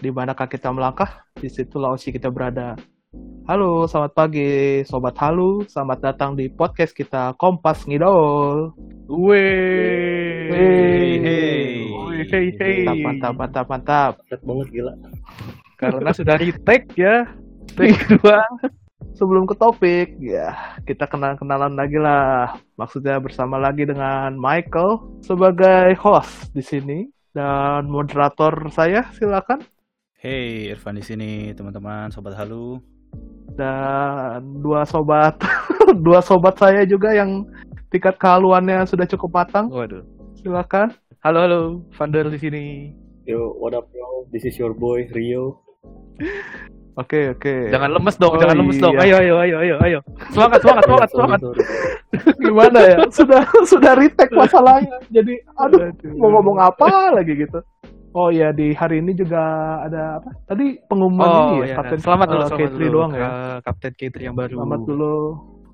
Di manakah kita melangkah, di situlah Osi kita berada. Halo, selamat pagi, Sobat Halu. Selamat datang di podcast kita, Kompas Ngidol. Wey. Wey. Wey, hey, hey. Mantap, mantap, mantap, mantap. Berat banget gila. Karena sudah retake ya. Take kedua. Sebelum ke topik, ya kita kenal-kenalan lagi lah. Maksudnya bersama lagi dengan Michael sebagai host di sini dan moderator saya silakan Hey, Irfan di sini, teman-teman, sobat halu. dan dua sobat dua sobat saya juga yang tingkat kehaluannya sudah cukup matang. Waduh. Silakan. Halo, halo, Vander di sini. Yo, what up bro? This is your boy Rio. Oke, oke. Jangan lemes dong, Oh, jangan lemes dong. iya. Ayo, ayo, ayo, ayo, ayo. Semangat, semangat, semangat, semangat. Gimana ya? Sudah sudah retake masalahnya. Jadi aduh Aduh. mau ngomong apa lagi gitu. Oh ya di hari ini juga ada apa? Tadi pengumuman Oh, ini ya, iya. Kapten selamat dulu, eh, selamat K3 dulu. doang ya. Kapten K3 yang baru. Selamat dulu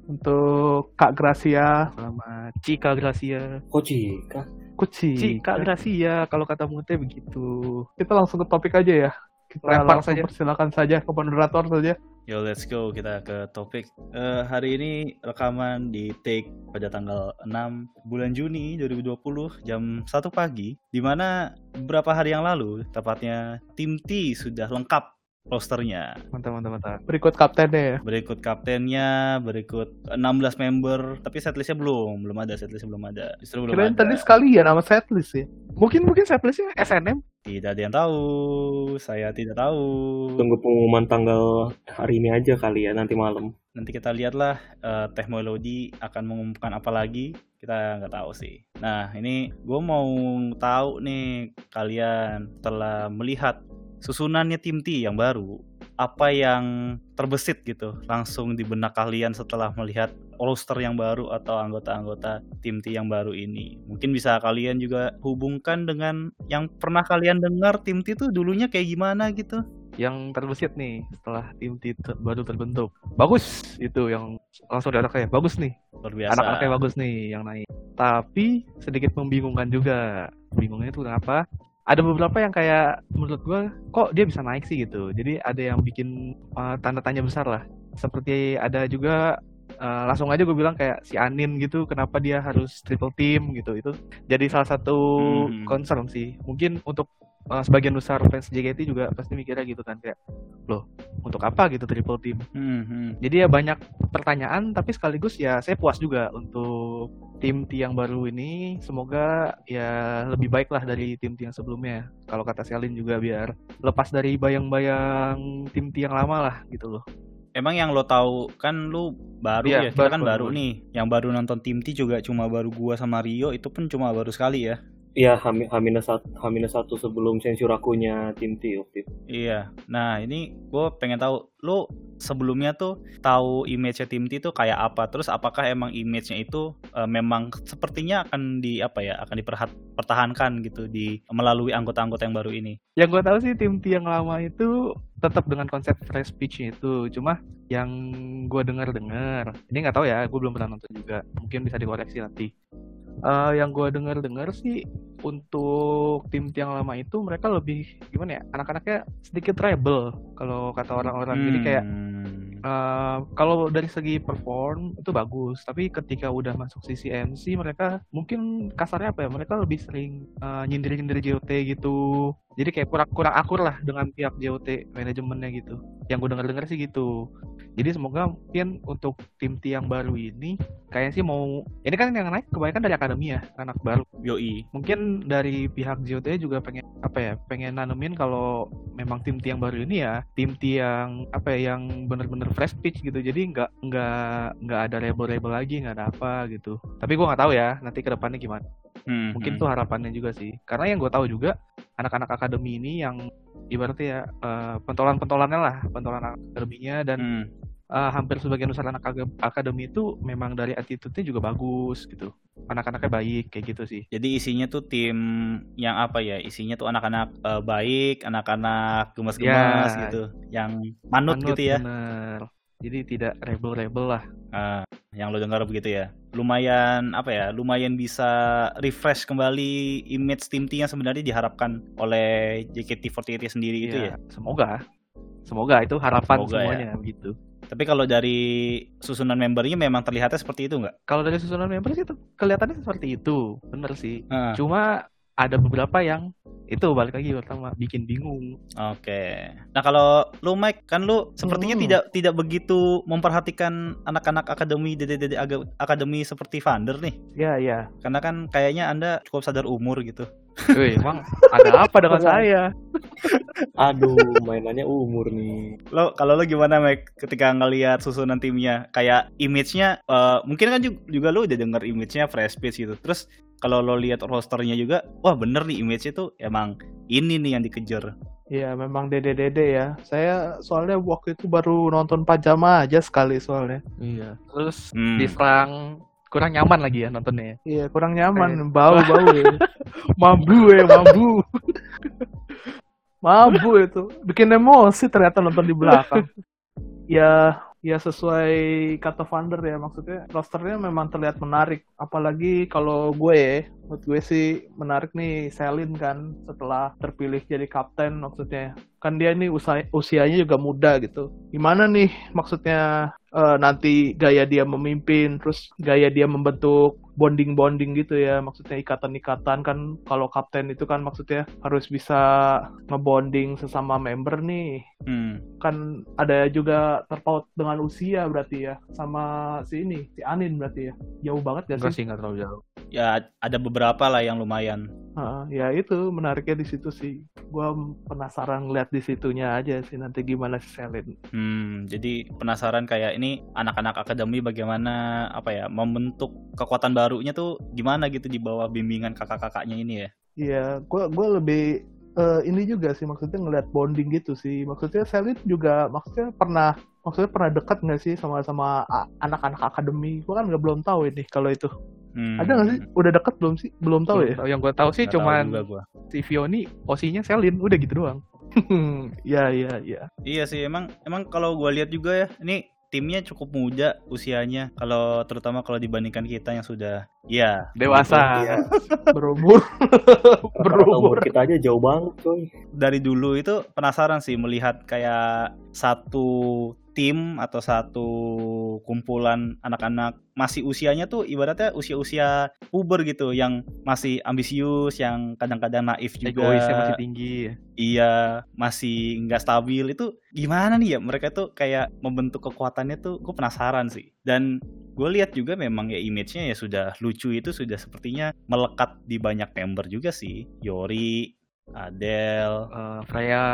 untuk Kak Gracia Selamat. Cika Gracia. Kok Cika? Kuci. Cika Gracia, kalau kata Mute begitu. Kita langsung ke topik aja ya. Kita Lempar langsung saja. persilakan saja ke moderator saja. Yo, let's go. Kita ke topik. Eh, hari ini rekaman di take pada tanggal 6 bulan Juni 2020 jam 1 pagi. di mana beberapa hari yang lalu, tepatnya tim T sudah lengkap rosternya. Mantap, mantap, mantap. Berikut kaptennya ya. Berikut kaptennya, berikut 16 member, tapi setlistnya belum, belum ada setlistnya belum ada. Justru belum Kirain ada. tadi sekali ya nama setlist ya. Mungkin mungkin setlistnya SNM. Tidak ada yang tahu, saya tidak tahu. Tunggu pengumuman tanggal hari ini aja kali ya nanti malam. nanti kita lihatlah eh, teknologi akan mengumumkan apa lagi kita nggak tahu sih nah ini gue mau tahu nih kalian setelah melihat susunannya tim T yang baru apa yang terbesit gitu langsung di benak kalian setelah melihat roster yang baru atau anggota-anggota tim T yang baru ini mungkin bisa kalian juga hubungkan dengan yang pernah kalian dengar tim T itu dulunya kayak gimana gitu yang terbesit nih setelah tim T baru terbentuk. Bagus itu yang langsung ada kayak bagus nih. luar biasa Anak-anaknya bagus nih yang naik. Tapi sedikit membingungkan juga. Bingungnya itu kenapa? Ada beberapa yang kayak menurut gua kok dia bisa naik sih gitu. Jadi ada yang bikin uh, tanda tanya besar lah. Seperti ada juga uh, langsung aja gue bilang kayak si Anin gitu kenapa dia harus triple team gitu itu jadi salah satu Hmm. concern sih mungkin untuk uh, sebagian besar fans JKT juga pasti mikirnya gitu kan kayak loh untuk apa gitu triple team Hmm, hmm. jadi ya banyak pertanyaan tapi sekaligus ya saya puas juga untuk tim T yang baru ini semoga ya lebih baik lah dari tim T yang sebelumnya kalau kata Selin juga biar lepas dari bayang-bayang tim T yang lama lah gitu loh Emang yang lo tahu kan lu baru Iya, ya, kita baru, kan baru, baru, baru. nih. Yang baru nonton tim T juga cuma baru gua sama Rio, itu pun cuma baru sekali ya. Iya, H- H-1 H-1 sebelum sensurakunya tim T waktu itu. Iya. Nah, ini gue pengen tahu lu sebelumnya tuh tahu image-nya tim T itu kayak apa? Terus apakah emang image-nya itu eh, memang sepertinya akan di apa ya, akan dipertahankan gitu di melalui anggota-anggota yang baru ini? yang gue tahu sih tim T yang lama itu tetap dengan konsep fresh pitch itu cuma yang gue dengar dengar ini nggak tahu ya gue belum pernah nonton juga mungkin bisa dikoreksi nanti Eh, yang gue dengar dengar sih untuk tim yang lama itu mereka lebih gimana ya anak-anaknya sedikit rebel kalau kata orang-orang jadi kayak Hmm. Eh, kalau dari segi perform itu bagus, tapi ketika udah masuk sisi MC mereka mungkin kasarnya apa ya? Mereka lebih sering eh, nyindir-nyindir JOT gitu. Jadi kayak kurang kurang akur lah dengan pihak JOT manajemennya gitu. Yang gue dengar-dengar sih gitu. Jadi semoga mungkin untuk tim T yang baru ini kayaknya sih mau ini kan yang naik kebanyakan dari akademi ya, anak baru. Yoi. Mungkin dari pihak JOT juga pengen apa ya? Pengen nanemin kalau memang tim T yang baru ini ya, tim T yang apa ya yang bener-bener fresh pitch gitu. Jadi nggak nggak nggak ada rebel-rebel lagi, nggak ada apa gitu. Tapi gua nggak tahu ya nanti ke depannya gimana. Hmm, Mungkin hmm. tuh harapannya juga sih. Karena yang gue tahu juga anak-anak akademi ini yang ibaratnya ya eh, pentolan-pentolannya lah, pentolan akademinya dan Hmm. eh, hampir sebagian besar anak akademi itu memang dari attitude-nya juga bagus gitu. Anak-anaknya baik kayak gitu sih. Jadi isinya tuh tim yang apa ya? Isinya tuh anak-anak eh, baik, anak-anak gemes-gemes Ya. gitu, yang manut, gitu ya. Bener. Jadi tidak rebel-rebel lah. Ah, yang lo dengar begitu ya. Lumayan apa ya? Lumayan bisa refresh kembali image tim T yang sebenarnya diharapkan oleh JKT48 sendiri itu ya. Semoga. Semoga itu harapan Semoga ya. semuanya begitu. Tapi kalau dari susunan membernya memang terlihatnya seperti itu nggak? Kalau dari susunan member sih itu kelihatannya seperti itu, bener sih. Ah, Cuma ada beberapa yang itu balik lagi pertama bikin bingung. Oke. Nah kalau lu Mike kan lu sepertinya Hmm. tidak tidak begitu memperhatikan anak-anak akademi dede aga- akademi seperti Vander nih. Ya ya. Karena kan kayaknya anda cukup sadar umur gitu. Wih, emang ada apa dengan saya? Aduh, mainannya umur nih. Lo kalau lo gimana Mike ketika ngelihat susunan timnya kayak image-nya eh, mungkin kan juga, juga lo udah denger image-nya fresh pitch gitu. Terus kalau lo lihat rosternya juga, wah bener nih image itu emang ini nih yang dikejar. Iya, memang dede-dede ya. Saya soalnya waktu itu baru nonton pajama aja sekali soalnya. Iya. Terus Hmm. diserang kurang nyaman lagi ya nontonnya. Iya, kurang nyaman, bau-bau ya. Mambu ya, mambu. Mampu itu. Bikin emosi ternyata nonton di belakang. ya, ya sesuai kata Vander ya maksudnya rosternya memang terlihat menarik. Apalagi kalau gue, menurut gue sih menarik nih Selin kan setelah terpilih jadi kapten maksudnya. Kan dia ini usia, usianya juga muda gitu. Gimana nih maksudnya eh, nanti gaya dia memimpin, terus gaya dia membentuk bonding-bonding gitu ya, maksudnya ikatan-ikatan kan kalau kapten itu kan maksudnya harus bisa ngebonding sesama member nih. Hmm. Kan ada juga terpaut dengan usia berarti ya, sama si ini, si Anin berarti ya. Jauh banget gak Enggak sih? sih, enggak terlalu jauh. Ya ada beberapa lah yang lumayan. Heeh, ya itu menariknya di situ sih. Gua penasaran ngeliat di situnya aja sih nanti gimana si Selin. Hmm, jadi penasaran kayak ini anak-anak akademi bagaimana apa ya membentuk kekuatan barunya tuh gimana gitu di bawah bimbingan kakak-kakaknya ini ya. Iya, gua gua lebih eh, ini juga sih maksudnya ngeliat bonding gitu sih. Maksudnya Selin juga maksudnya pernah maksudnya pernah dekat nggak sih sama sama anak-anak akademi? Gua kan nggak belum tahu ini kalau itu. Hmm. Ada nggak sih? Udah dekat belum sih? Belum tahu ya? Yang gue tahu sih tahu cuman si Vioni osinya Selin, udah gitu doang. ya ya ya. Iya sih emang emang kalau gua lihat juga ya ini timnya cukup muda usianya kalau terutama kalau dibandingkan kita yang sudah ya Dewasa. Iya. Berumur. Berumur. umur kita aja jauh banget, coy. dari dulu itu penasaran sih melihat kayak satu tim atau satu kumpulan anak-anak masih usianya tuh ibaratnya usia-usia puber gitu yang masih ambisius yang kadang-kadang naif juga. Egoisnya masih tinggi. iya masih nggak stabil. Itu gimana nih ya? Mereka tuh kayak membentuk kekuatannya tuh gue penasaran sih. Dan gue lihat juga memang ya image-nya ya sudah lucu itu sudah sepertinya melekat di banyak member juga sih. Yori Adele Eh, Freya,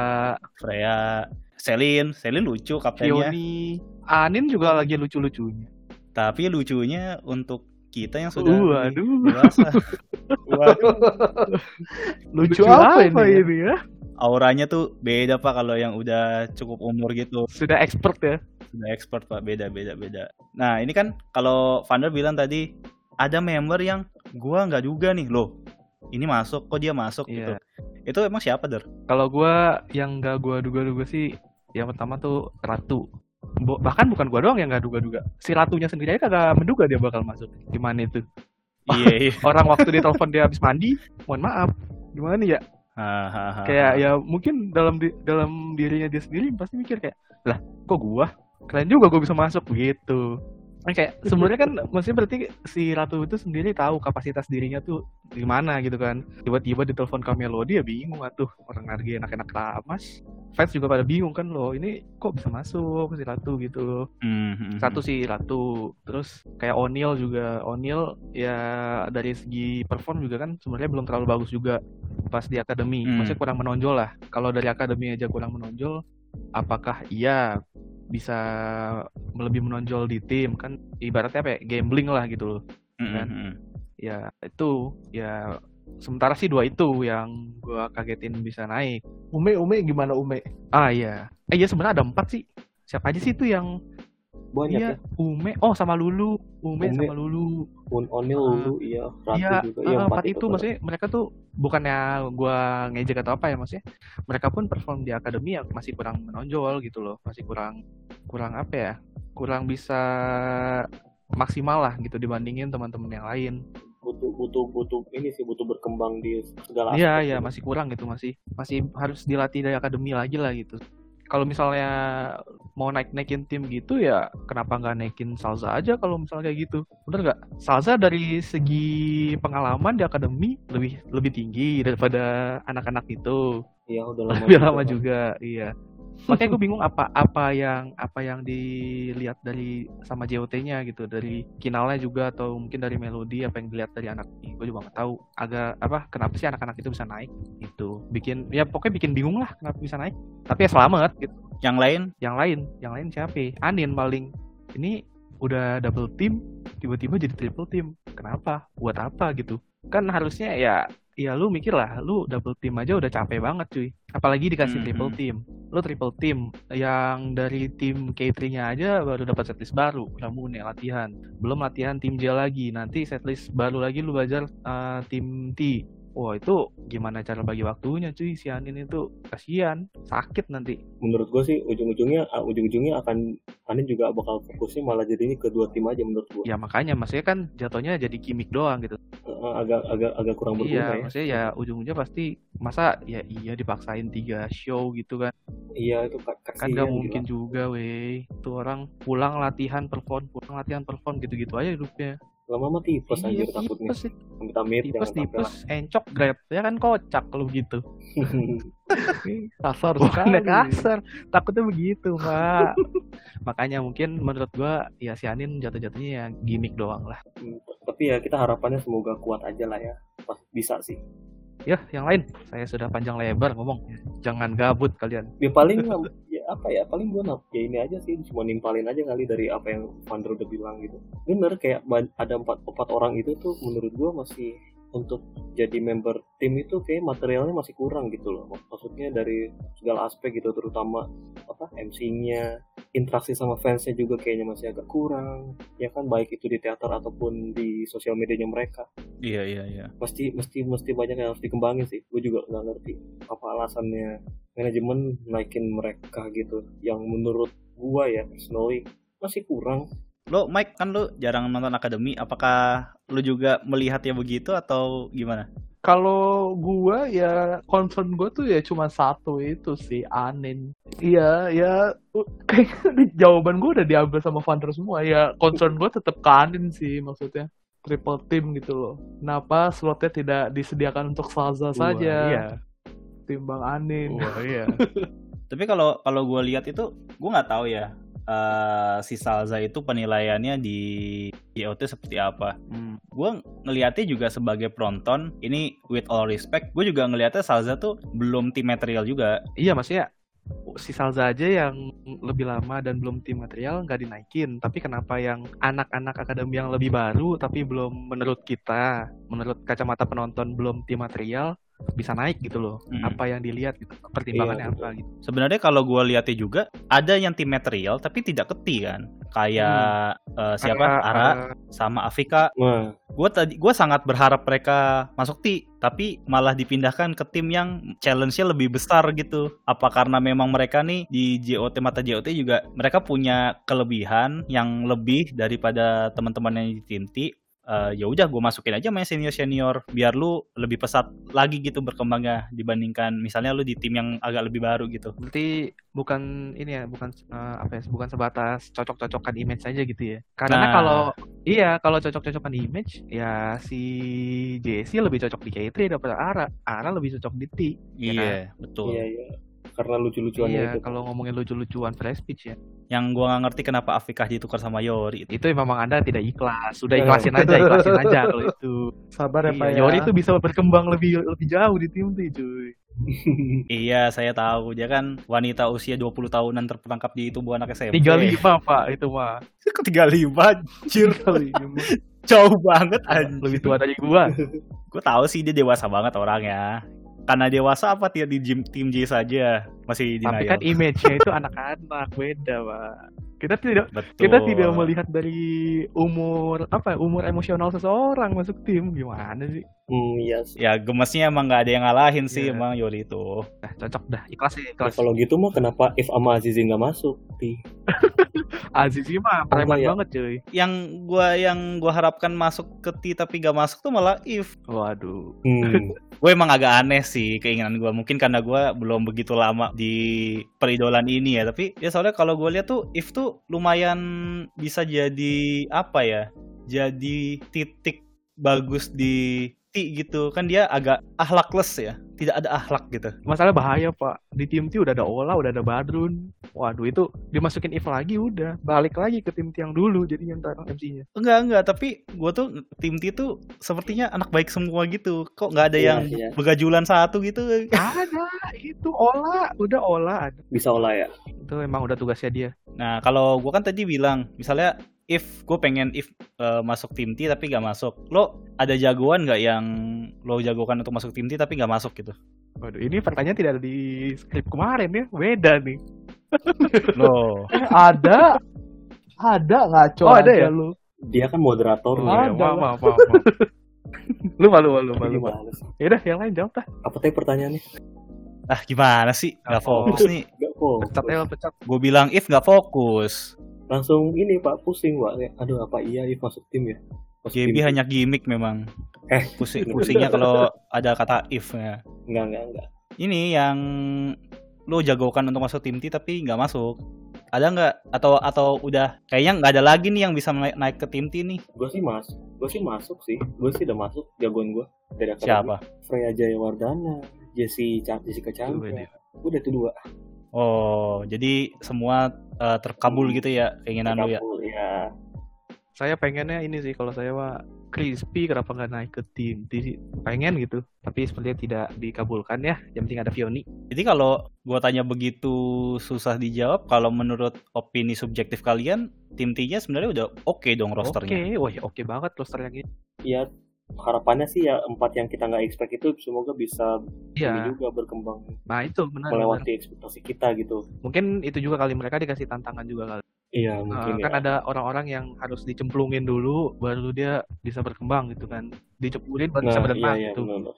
Freya Selin Selin lucu kaptennya Vioni, Anin juga lagi lucu-lucunya. tapi lucunya untuk kita yang sudah Waduh. dewasa Waduh, Lucu, apa, ini? ya? ini ya? auranya tuh beda pak kalau yang udah cukup umur gitu Sudah expert ya. Sudah expert pak, beda beda beda. Nah ini kan kalau Vander bilang tadi ada member yang gua nggak juga nih loh. Ini masuk, kok dia masuk gitu. Iya. Itu emang siapa der? Kalau gua yang gak gua duga-duga sih yang pertama tuh Ratu. Bo- bahkan bukan gua doang yang gak duga-duga. Si Ratunya sendiri aja kagak menduga dia bakal masuk. Gimana itu? Iya iya. Orang waktu ditelepon dia habis mandi, mohon maaf. Gimana nih ya? Kayak ya mungkin dalam di- dalam dirinya dia sendiri pasti mikir kayak, "Lah, kok gua? Keren juga gua bisa masuk begitu." Kan kayak sebenarnya kan maksudnya berarti si Ratu itu sendiri tahu kapasitas dirinya tuh gimana gitu kan. Tiba-tiba ditelepon Kamelody ya bingung atuh orang harga enak-enak ramas. Fans juga pada bingung kan loh, ini kok bisa masuk si Ratu gitu loh. Hmm, hmm, Satu hmm. si Ratu, terus kayak O'Neal juga. O'Neal ya dari segi perform juga kan sebenarnya belum terlalu bagus juga pas di akademi. Hmm. Maksudnya kurang menonjol lah. Kalau dari akademi aja kurang menonjol, apakah iya bisa lebih menonjol di tim kan ibaratnya apa ya gambling lah gitu loh Hmm, kan? ya itu ya sementara sih dua itu yang gua kagetin bisa naik Ume Ume gimana Ume? ah iya eh iya sebenarnya ada empat sih siapa aja sih itu yang Banyak iya ya. Ume oh sama Lulu Ume, Ume. sama Lulu Un Onil Ah. dulu, iya. Ratu Iya, juga. Iya, empat itu tuh. maksudnya mereka tuh bukannya gua ngejek atau apa ya maksudnya mereka pun perform di akademi yang masih kurang menonjol gitu loh masih kurang kurang apa ya kurang bisa maksimal lah gitu dibandingin teman-teman yang lain. butuh butuh butuh ini sih butuh berkembang di segala Iya, iya masih kurang gitu masih masih harus dilatih dari akademi lagi lah gitu. Kalau misalnya mau naik-naikin tim gitu ya kenapa nggak naikin Salza aja kalau misalnya kayak gitu. Bener nggak? Salza dari segi pengalaman di akademi lebih lebih tinggi daripada anak-anak itu. Iya udah lama Lebih lama kan. juga, iya. Makanya gue bingung apa apa yang apa yang dilihat dari sama JOT-nya gitu dari kinalnya juga atau mungkin dari melodi apa yang dilihat dari anak ini. Gue juga nggak tahu. Agak apa kenapa sih anak-anak itu bisa naik itu bikin ya pokoknya bikin bingung lah kenapa bisa naik. Tapi ya selamat gitu. Yang lain? Yang lain yang lain siapa? Anin paling. Ini udah double team tiba-tiba jadi triple team. Kenapa? Buat apa gitu? Kan harusnya ya ya lu mikir lah lu double team aja udah capek banget cuy. Apalagi dikasih Mhm. triple team. Lu triple team yang dari tim K3-nya aja baru dapat setlist baru. Ramune latihan. Belum latihan tim J lagi. Nanti setlist baru lagi lu belajar eh, tim T Wah itu gimana cara bagi waktunya cuy si Anin itu kasihan sakit nanti menurut gue sih ujung-ujungnya ah, ujung-ujungnya akan Anin juga bakal fokusnya malah jadinya kedua tim aja menurut gue Ya makanya maksudnya kan jatuhnya jadi gimmick doang gitu. agak agak agak kurang berguna Iya, ya maksudnya ya ujung-ujungnya pasti masa ya iya dipaksain tiga show gitu kan. iya itu ka- Kan gak mungkin juga weh. Itu orang pulang latihan perform, pulang latihan perform gitu-gitu aja hidupnya. Lama-lama tipes anjir iya, takutnya tipes, amit amit tipes, tipes, encok, grab. Ya kan kocak kalau gitu. Kasar sekali. kasar, takutnya begitu, Pak. Makanya mungkin menurut gua ya si Anin jatuh-jatuhnya ya gimmick doang lah. Hmm, tapi ya kita harapannya semoga kuat aja lah ya Pas bisa sih Ya, yang lain. Saya sudah panjang lebar ngomong. Jangan gabut kalian. ya paling apa ya paling gue ya ini aja sih cuma nimpalin aja kali dari apa yang Vandro udah bilang gitu. Bener kayak ada empat empat orang itu tuh menurut gue masih untuk jadi member tim itu kayak materialnya masih kurang gitu loh. Maksudnya dari segala aspek gitu terutama apa MC-nya interaksi sama fansnya juga kayaknya masih agak kurang ya kan? Baik itu di teater ataupun di sosial medianya mereka. Iya iya iya. mesti mesti mesti banyak yang harus dikembangin sih. Gue juga nggak ngerti apa alasannya manajemen naikin mereka gitu. Yang menurut gua ya personally masih kurang Lo Mike kan lo jarang nonton akademi, apakah lo juga melihatnya begitu atau gimana? Kalau gua ya concern gua tuh ya cuma satu itu sih Anin. Iya ya kayaknya di- jawaban gua udah diambil sama Vander semua ya concern gua tetap ke Anin sih maksudnya triple team gitu loh. Kenapa slotnya tidak disediakan untuk Salza saja? Wah, Iya. Timbang Anin. Wah, iya. Tapi kalau kalau gue lihat itu, gue nggak tahu ya eh, si Salza itu penilaiannya di IoT seperti apa. Hmm. Gue ngelihatnya juga sebagai penonton, ini with all respect, gue juga ngelihatnya Salza tuh belum tim material juga. Iya maksudnya si Salza aja yang lebih lama dan belum tim material nggak dinaikin tapi kenapa yang anak-anak akademi yang lebih baru tapi belum menurut kita menurut kacamata penonton belum tim material bisa naik gitu loh Mm. apa yang dilihat gitu pertimbangannya Iya, apa gitu Sebenarnya kalau gue lihatnya juga ada yang tim material tapi tidak keti kan, kayak eh, siapa Kayak, Ara eh, sama Afika. Gue tadi gue sangat berharap mereka masuk ti, tapi malah dipindahkan ke tim yang challenge-nya lebih besar gitu. Apa karena memang mereka nih di JOT mata JOT juga mereka punya kelebihan yang lebih daripada teman-teman yang di tim T. Eh, ya udah gue masukin aja main senior senior biar lu lebih pesat lagi gitu berkembangnya dibandingkan misalnya lu di tim yang agak lebih baru gitu. Berarti bukan ini ya bukan eh, apa ya bukan sebatas cocok-cocokan image aja gitu ya? Karena Nah. kalau iya kalau cocok-cocokan image ya si JC lebih cocok di K3 daripada Ara. Ara lebih cocok di T ya kan? iya betul. Iya iya karena lucu-lucuannya Iya, itu kalau ngomongin lucu-lucuan fresh speech ya. yang gua nggak ngerti kenapa Afikah ditukar sama Yori Itu memang Anda tidak ikhlas. Sudah ikhlasin aja, ikhlasin aja kalau itu. Sabar ya Iya, Pak ya. Yori itu bisa berkembang lebih lebih jauh di tim tuh, cuy. Iya, saya tahu. Dia kan wanita usia 20 tahunan terperangkap di tubuh anak SMP. 35, Pak, itu mah. Kok 35, anjir. Kali Jauh banget, anjir. Lebih tua dari gua. Gue tahu sih dia dewasa banget orangnya. Karena dewasa apa dia di gym, tim J saja masih Tapi denial. kan image-nya itu anak-anak, beda, Pak. Kita tidak Betul. kita tidak melihat dari umur apa ya, umur emosional seseorang masuk tim gimana sih? Hmm iya sih. Ya gemesnya emang nggak ada yang ngalahin sih Iya. emang Yori itu. Nah, cocok dah, ikhlas ya, Ya, ikhlas. kalau gitu mah kenapa if sama Azizi nggak masuk Azizi mah preman ya? banget cuy. Yang gua yang gua harapkan masuk ke T tapi gak masuk tuh malah If. Waduh. Hmm. Gue emang agak aneh sih keinginan gua. Mungkin karena gua belum begitu lama di peridolan ini ya. Tapi ya soalnya kalau gue lihat tuh If tuh lumayan bisa jadi apa ya? Jadi titik bagus di T gitu. Kan dia agak ahlakless ya. Tidak ada ahlak gitu. Masalah bahaya pak. Di tim T udah ada Ola, udah ada Badrun. Waduh itu dimasukin If lagi udah. Balik lagi ke tim T yang dulu jadi yang MC-nya. Enggak, enggak, tapi gue tuh tim T tuh sepertinya anak baik semua gitu. Kok nggak ada Iya, yang iya. begajulan satu gitu? ada itu Ola, udah Ola ada. Bisa olah ya. Itu emang udah tugasnya dia. Nah, kalau gue kan tadi bilang, misalnya if gue pengen if eh, masuk tim T tapi gak masuk, lo ada jagoan nggak yang lo jagokan untuk masuk tim T tapi gak masuk gitu? Waduh ini pertanyaan tidak ada di skrip kemarin ya. Beda nih. Lo, ada. Ada ngaco Oh, ada aja ya? lu. Dia kan moderator. Oh, nih. ya, ada maaf, maaf, maaf, maaf. lu malu, malu, malu, sih? Yaudah, yang lain jawab dah. Apa tadi pertanyaannya? ah gimana sih? Gak Oh. fokus nih. Gak kok. Pecat ya, pecat. Gue bilang if gak fokus. Langsung ini Pak pusing Pak. Aduh apa iya If masuk tim ya? Masuk tim. hanya gimmick memang. Eh. Pusing, pusingnya kalau ada kata if ya. Enggak enggak enggak. Ini yang lo jagokan untuk masuk tim T tapi nggak masuk. Ada nggak? Atau atau udah kayaknya nggak ada lagi nih yang bisa naik, naik ke tim T nih? Gue sih mas, gue sih masuk sih. Gue sih udah masuk jagoan gue dari akademi. Siapa? Freya Jayawardana, Jesse Ca- Jessica Chandra. ini. Udah tuh dua. Oh, jadi semua eh, terkabul gitu ya keinginan lo ya? Ya. Saya pengennya ini sih kalau saya mah crispy kenapa nggak naik ke tim T? Pengen gitu. Tapi sepertinya tidak dikabulkan ya. Yang penting ada Vioni. Jadi kalau gua tanya begitu susah dijawab, kalau menurut opini subjektif kalian, tim T-nya sebenarnya udah oke dong Oke, rosternya. wah oke banget roster yang ini. Ya harapannya sih ya empat yang kita nggak expect itu semoga bisa Iya. juga berkembang Nah itu benar. benar. melewati ekspektasi kita gitu. Mungkin itu juga kali mereka dikasih tantangan juga kali. Iya Eh, mungkin kan ya. ada orang-orang yang harus dicemplungin dulu baru dia bisa berkembang gitu kan. Dicemplungin baru bisa Nah, iya berenang iya gitu. benar.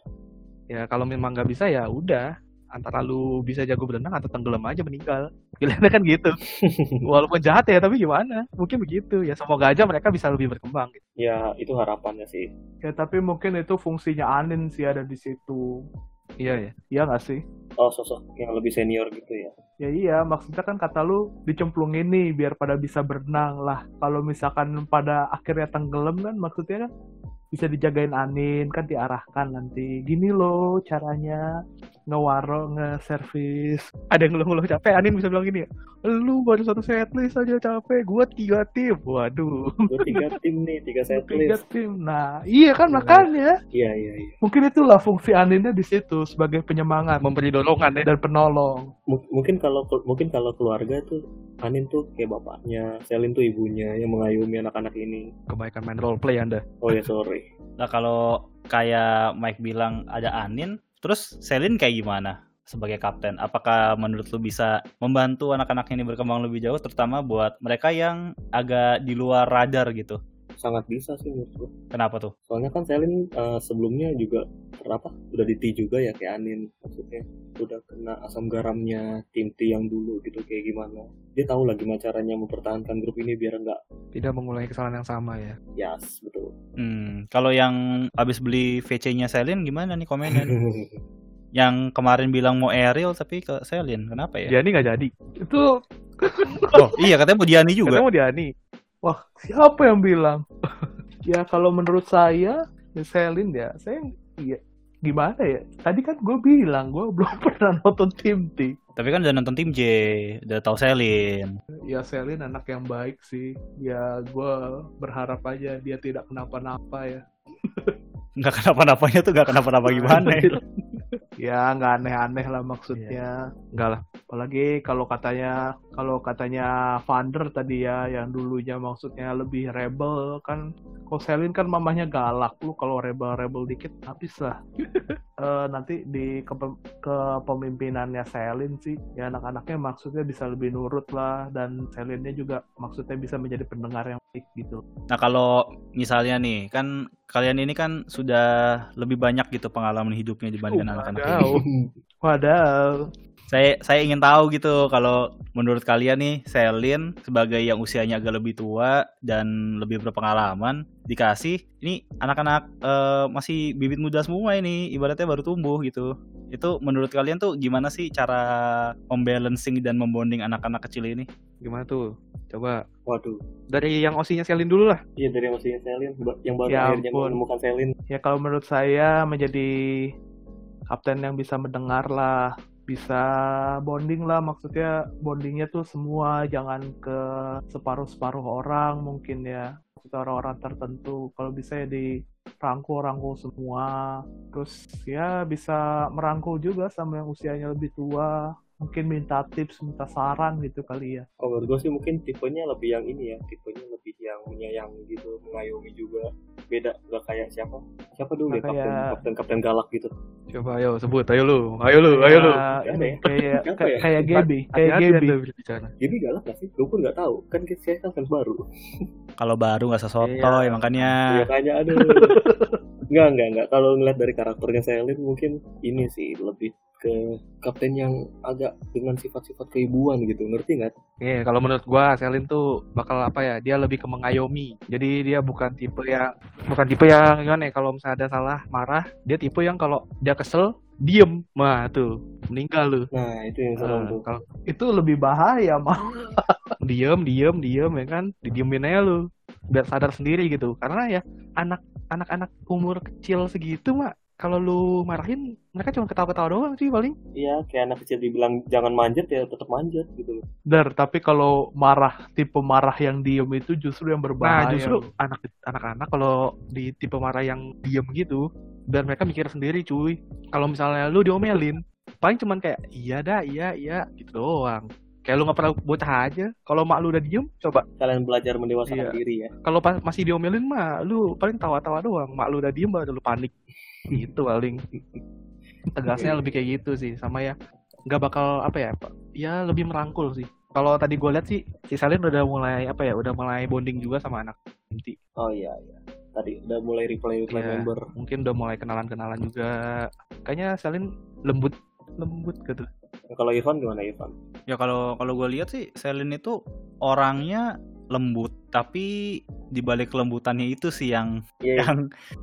Ya kalau memang nggak bisa ya udah antara lu bisa jago berenang atau tenggelam aja meninggal. Pilihannya kan gitu. Walaupun jahat ya tapi gimana? Mungkin begitu ya. Semoga aja mereka bisa lebih berkembang gitu. Ya itu harapannya sih. Ya tapi mungkin itu fungsinya Anin sih ada di situ. Iya ya. Iya nggak sih? Oh sosok yang lebih senior gitu ya. Ya iya, maksudnya kan kata lu dicemplungin nih biar pada bisa berenang lah. Kalau misalkan pada akhirnya tenggelam kan maksudnya kan bisa dijagain Anin kan diarahkan nanti. Gini loh caranya ngewaro nge-service. Ada yang ngeluh-ngeluh capek. Anin bisa bilang gini ya. Lu baru satu setlist aja capek. Gua tiga tim. Waduh. Gue tiga tim nih, tiga Tiga setlist. tim. Nah, iya kan makanya. Iya iya iya. Mungkin itulah fungsi Aninnya di situ sebagai penyemangat Memberi dorongan ya. dan penolong. M- mungkin kalau mungkin kalau keluarga tuh Anin tuh kayak bapaknya, Selin tuh ibunya yang mengayomi anak-anak ini. Kebaikan main role play Anda. Oh ya sorry. Nah kalau kayak Mike bilang ada Anin, terus Selin kayak gimana sebagai kapten? Apakah menurut lu bisa membantu anak-anak ini berkembang lebih jauh, terutama buat mereka yang agak di luar radar gitu? Sangat bisa sih menurut gue. Kenapa tuh? Soalnya kan Selin eh, sebelumnya juga apa? Udah di T juga ya kayak Anin maksudnya udah kena asam garamnya tim T yang dulu gitu kayak gimana. Dia tahu lah gimana caranya mempertahankan grup ini biar enggak Tidak mengulangi kesalahan yang sama ya. yas betul. Hmm, kalau yang habis beli VC-nya Selin gimana nih komennya? yang kemarin bilang mau Ariel tapi ke Selin, kenapa ya? Diani nggak jadi. Itu Oh iya katanya mau Diani juga. Katanya mau Diani. Wah, siapa yang bilang? ya kalau menurut saya, ya Selin ya, saya iya gimana ya? Tadi kan gue bilang gue belum pernah nonton tim T. Tapi kan udah nonton tim J, udah tahu Selin. Ya Selin anak yang baik sih. Ya gue berharap aja dia tidak kenapa-napa ya. Nggak kenapa-napanya tuh nggak kenapa-napa gimana ya? ya nggak aneh-aneh lah maksudnya. Enggak lah. Apalagi kalau katanya kalau katanya Vander tadi ya yang dulunya maksudnya lebih rebel kan. Kalau Selin kan mamanya galak lu kalau rebel-rebel dikit habis lah. Eh, nanti di kepe- kepemimpinannya Selin sih ya anak-anaknya maksudnya bisa lebih nurut lah dan Selinnya juga maksudnya bisa menjadi pendengar yang baik gitu. Nah kalau misalnya nih, kan kalian ini kan sudah lebih banyak gitu pengalaman hidupnya dibandingkan Uh, ada. ini. Padahal Saya saya ingin tahu gitu kalau menurut kalian nih Selin sebagai yang usianya agak lebih tua dan lebih berpengalaman dikasih ini anak-anak eh, masih bibit muda semua ini ibaratnya baru tumbuh gitu. Itu menurut kalian tuh gimana sih cara membalancing dan membonding anak-anak kecil ini? Gimana tuh? Coba Waduh. dari yang osinya Selin dulu lah. Iya dari maksudnya Selin ba- yang baru Ya akhirnya menemukan Selin. ya kalau menurut saya menjadi kapten yang bisa mendengar lah bisa bonding lah maksudnya bondingnya tuh semua jangan ke separuh-separuh orang mungkin ya Maksudnya orang-orang tertentu. Kalau bisa ya dirangkul-rangkul semua terus ya bisa merangkul juga sama yang usianya lebih tua mungkin minta tips minta saran gitu kali ya Kalau menurut gue sih mungkin tipenya lebih yang ini ya, tipenya lebih yang menyayangi gitu, mengayomi juga. Beda, nggak kayak siapa? Siapa dulu Nggak ya kapten, kayak- kapten kapten galak gitu. Coba ayo sebut, ayo lu, ayo lu, ayo lu. Kayak ya? kayak kayak ya? kayak berbicara. Jadi galak nggak sih? Gue pun nggak tahu. Kan saya kan fans baru. Kalau baru nggak sesotoy Iya. makanya Iya kayaknya aduh. Enggak, enggak, enggak. Kalau ngeliat dari karakternya Selin mungkin ini sih lebih ke kapten yang agak dengan sifat-sifat keibuan gitu, ngerti nggak? Iya, kalau menurut gua Selin tuh bakal apa ya? Dia lebih ke mengayomi. Jadi dia bukan tipe yang bukan tipe yang gimana ya? Kalau misalnya ada salah, marah, dia tipe yang kalau dia kesel, diem. Nah, tuh, meninggal lu. Nah itu yang serem Nah, tuh. kalau itu lebih bahaya mah diem, diem, diem ya kan, didiemin aja lu. Biar sadar sendiri gitu. Karena ya anak anak-anak umur kecil segitu mah kalau lu marahin mereka cuma ketawa-ketawa doang sih paling. Iya, kayak anak kecil dibilang jangan manjat ya tetap manjat gitu. loh. Dar, tapi kalau marah tipe marah yang diem itu justru yang Nah, berbahaya. justru anak anak-anak kalau di tipe marah yang diem gitu, dan mereka mikir sendiri cuy. Kalau misalnya lu diomelin, paling cuman kayak iya dah, iya, iya gitu doang. Kayak lu nggak pernah bocah aja. Kalau mak lu udah diem, coba. Kalian belajar mendewasakan Iya. diri ya. Kalau pas masih diomelin mah, lu paling tawa-tawa doang. Mak lu udah diem baru lu panik. Gitu paling. Tegasnya lebih kayak gitu sih, sama ya. Nggak bakal apa ya, Pak? Ya lebih merangkul sih. Kalau tadi gue lihat sih, si Salin udah mulai apa ya, udah mulai bonding juga sama anak inti. Oh iya iya. Tadi udah mulai reply reply Iya. member. mungkin udah mulai kenalan-kenalan juga. Kayaknya Selin lembut lembut gitu. Nah, kalau Ivan gimana Ivan? Ya kalau kalau gue lihat sih Selin itu orangnya lembut, tapi di balik kelembutannya itu sih yang Iya, yang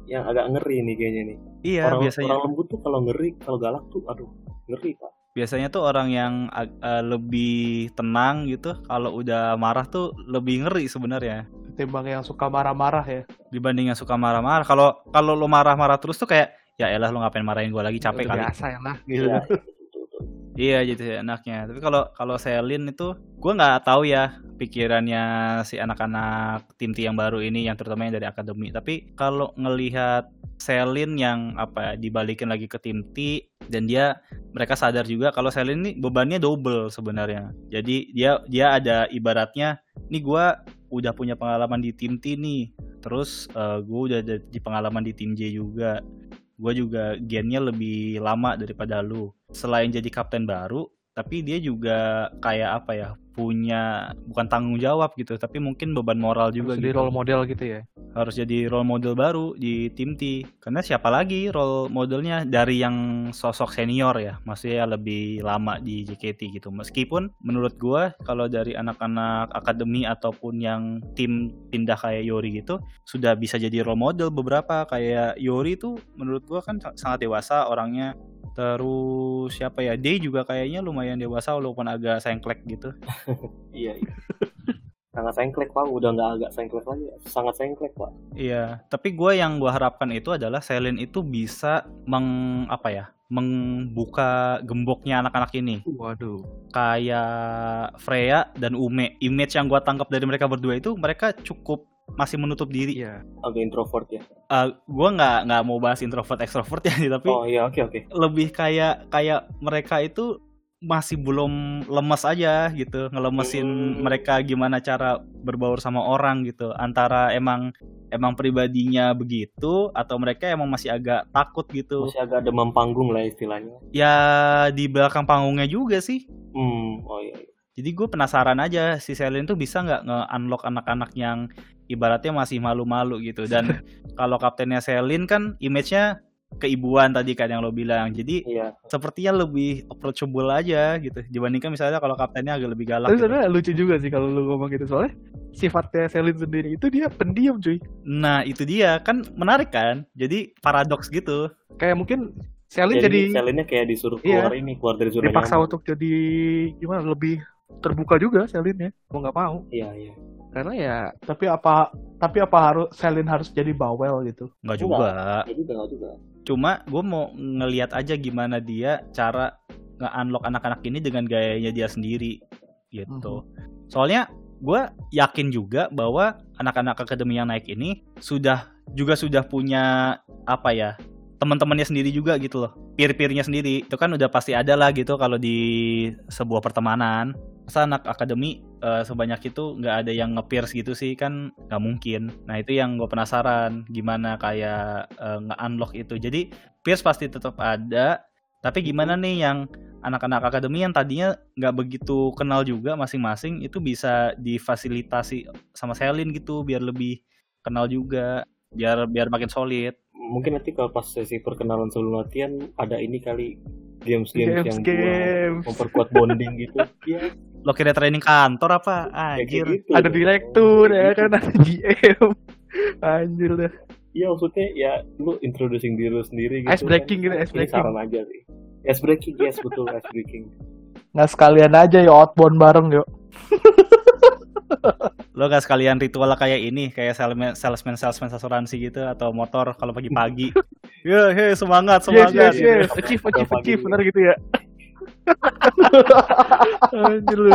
yang agak ngeri nih kayaknya nih. iya orang, biasanya orang lembut tuh kalau ngeri, kalau galak tuh aduh, ngeri Pak. biasanya tuh orang yang eh, lebih tenang gitu. Kalau udah marah tuh lebih ngeri sebenarnya Ketimbang yang suka marah-marah ya. dibanding yang suka marah-marah. Kalau kalau lo marah-marah terus tuh kayak ya elah lo ngapain marahin gue lagi capek Udah kali. biasa ya lah gitu. Iya, betul, betul, betul. Iya gitu ya enaknya. Tapi kalau kalau Selin itu gue nggak tahu ya pikirannya si anak-anak tim yang baru ini yang terutama yang dari akademi. Tapi kalau ngelihat Selin yang apa ya, dibalikin lagi ke tim T dan dia mereka sadar juga kalau Selin ini bebannya double sebenarnya. Jadi dia dia ada ibaratnya nih gue udah punya pengalaman di tim T nih. Terus gue udah di pengalaman di tim J juga. Gue juga gennya lebih lama daripada lu. Selain jadi kapten baru tapi dia juga kayak apa ya punya bukan tanggung jawab gitu tapi mungkin beban moral juga Harus jadi gitu. role model gitu ya. harus jadi role model baru di tim T. Karena siapa lagi role modelnya dari yang sosok senior ya? Maksudnya lebih lama di JKT gitu. Meskipun menurut gua kalau dari anak-anak akademi ataupun yang tim pindah kayak Yori gitu sudah bisa jadi role model beberapa. Kayak Yori tuh menurut gua kan sa- sangat dewasa orangnya terus siapa ya Day juga kayaknya lumayan dewasa walaupun agak sengklek gitu Iya, iya. Sangat sengklek Pak, udah nggak agak sengklek lagi, sangat sengklek Pak. Iya, tapi gue yang gue harapkan itu adalah Selin itu bisa meng apa ya, membuka gemboknya anak-anak ini. Waduh. Kayak Freya dan Ume. Image yang gue tangkap dari mereka berdua itu mereka cukup masih menutup diri. Iya. Agak introvert ya. Uh, gue nggak nggak mau bahas introvert ekstrovert ya, tapi Oh iya, oke oke. lebih kayak kayak mereka itu masih belum lemes aja gitu ngelemesin Hmm. mereka gimana cara berbaur sama orang gitu antara emang emang pribadinya begitu atau mereka emang masih agak takut gitu Masih agak demam panggung lah istilahnya. ya di belakang panggungnya juga sih Hmm, oh iya. iya. jadi gue penasaran aja si Selin tuh bisa nggak nge-unlock anak-anak yang ibaratnya masih malu-malu gitu dan kalau kaptennya Selin kan image-nya keibuan tadi kan yang lo bilang. Jadi iya sepertinya lebih approachable aja gitu dibandingkan misalnya kalau kaptennya agak lebih galak. Tapi gitu. sebenarnya lucu juga sih kalau lu ngomong gitu soalnya sifatnya Selin sendiri itu dia pendiam cuy. Nah itu dia kan menarik kan. Jadi paradoks gitu. Kayak mungkin Selin jadi, jadi, Selinnya kayak disuruh Iya. keluar ini keluar dari zona dipaksa nyaman. untuk jadi gimana lebih terbuka juga Selin ya. Mau nggak mau. iya iya Karena ya Tapi apa tapi apa harus Selin harus jadi bawel gitu? Nggak Enggak. juga. ya juga nggak juga Cuma gue mau ngeliat aja gimana dia cara nge-unlock anak-anak ini dengan gayanya dia sendiri gitu. Soalnya gue yakin juga bahwa anak-anak akademi yang naik ini sudah juga sudah punya apa ya teman-temannya sendiri juga gitu loh peer-peernya sendiri itu kan udah pasti ada lah gitu kalau di sebuah pertemanan masa anak akademi eh, sebanyak itu nggak ada yang nge-peers gitu sih kan nggak mungkin. Nah itu yang gue penasaran gimana kayak eh, nge-unlock itu. Jadi peers pasti tetap ada tapi gimana nih yang anak-anak akademi yang tadinya nggak begitu kenal juga masing-masing itu bisa difasilitasi sama Selin gitu biar lebih kenal juga biar biar makin solid. Mungkin nanti kalau pas sesi perkenalan sebelum latihan ada ini kali games-games Games yang buat games. memperkuat bonding gitu. Iya lo kira training kantor apa kayak anjir gitu Ada direktur ya kan ada GM. Anjir dah. iya maksudnya ya lu introducing diri lu sendiri gitu Ice breaking gitu, ice Ini breaking. saran aja sih ice breaking yes betul ice breaking Nggak sekalian aja ya outbound bareng yuk. lo gak sekalian ritual kayak ini kayak salesman salesman salesman asuransi gitu atau motor kalau pagi-pagi ya hei semangat Yes, semangat yes, yes. Achieve, achieve, Pagi. achieve. Benar gitu ya. Anjir lu.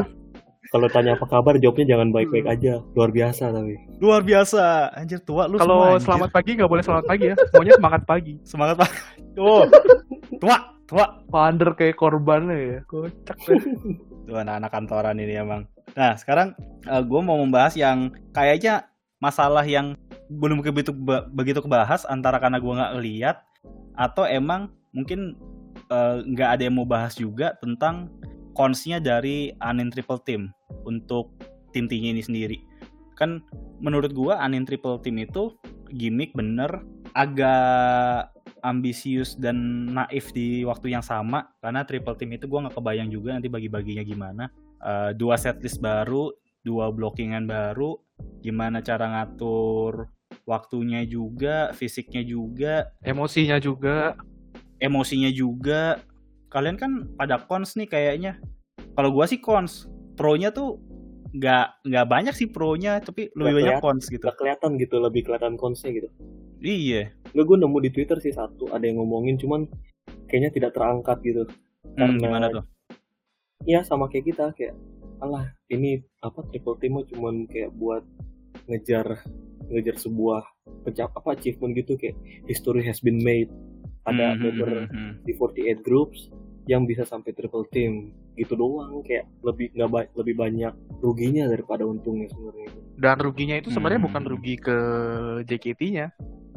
kalau tanya apa kabar jawabnya jangan baik-baik aja luar biasa tapi luar biasa anjir tua lu semua, Kalau selamat pagi nggak boleh selamat pagi ya. Maunya semangat pagi. semangat pak tuh tua tua Founder kayak korbannya ya. Kocak deh. Tuh anak-anak kantoran ini emang. Nah sekarang gue mau membahas yang kayaknya masalah yang belum begitu begitu kebahas antara karena gue nggak lihat atau emang mungkin eh, nggak ada yang mau bahas juga tentang konsnya dari Anin Triple Team untuk tim timnya ini sendiri. Kan menurut gua Anin Triple Team itu gimmick bener agak ambisius dan naif di waktu yang sama karena triple team itu gua nggak kebayang juga nanti bagi-baginya gimana. Eh, dua setlist baru dua blockingan baru gimana cara ngatur waktunya juga fisiknya juga. Emosinya juga emosinya juga. Kalian kan pada cons nih kayaknya. Kalau gua sih cons. Pro-nya tuh nggak nggak banyak sih pro-nya tapi lebih banyak cons gitu. Gak kelihatan gitu lebih kelihatan konsnya gitu. Iya. Nggak gue nemu di twitter sih satu ada yang ngomongin cuman kayaknya tidak terangkat gitu. Hmm, Karena- gimana tuh? Iya sama kayak kita kayak alah ini apa triple team cuman kayak buat ngejar ngejar sebuah pencap apa achievement gitu kayak history has been made ada Hmm, member hmm, hmm, di 48 groups yang bisa sampai triple team. Gitu doang kayak lebih nggak ba- lebih banyak ruginya daripada untungnya sebenarnya. Itu dan ruginya itu sebenarnya Hmm. bukan rugi ke JKT-nya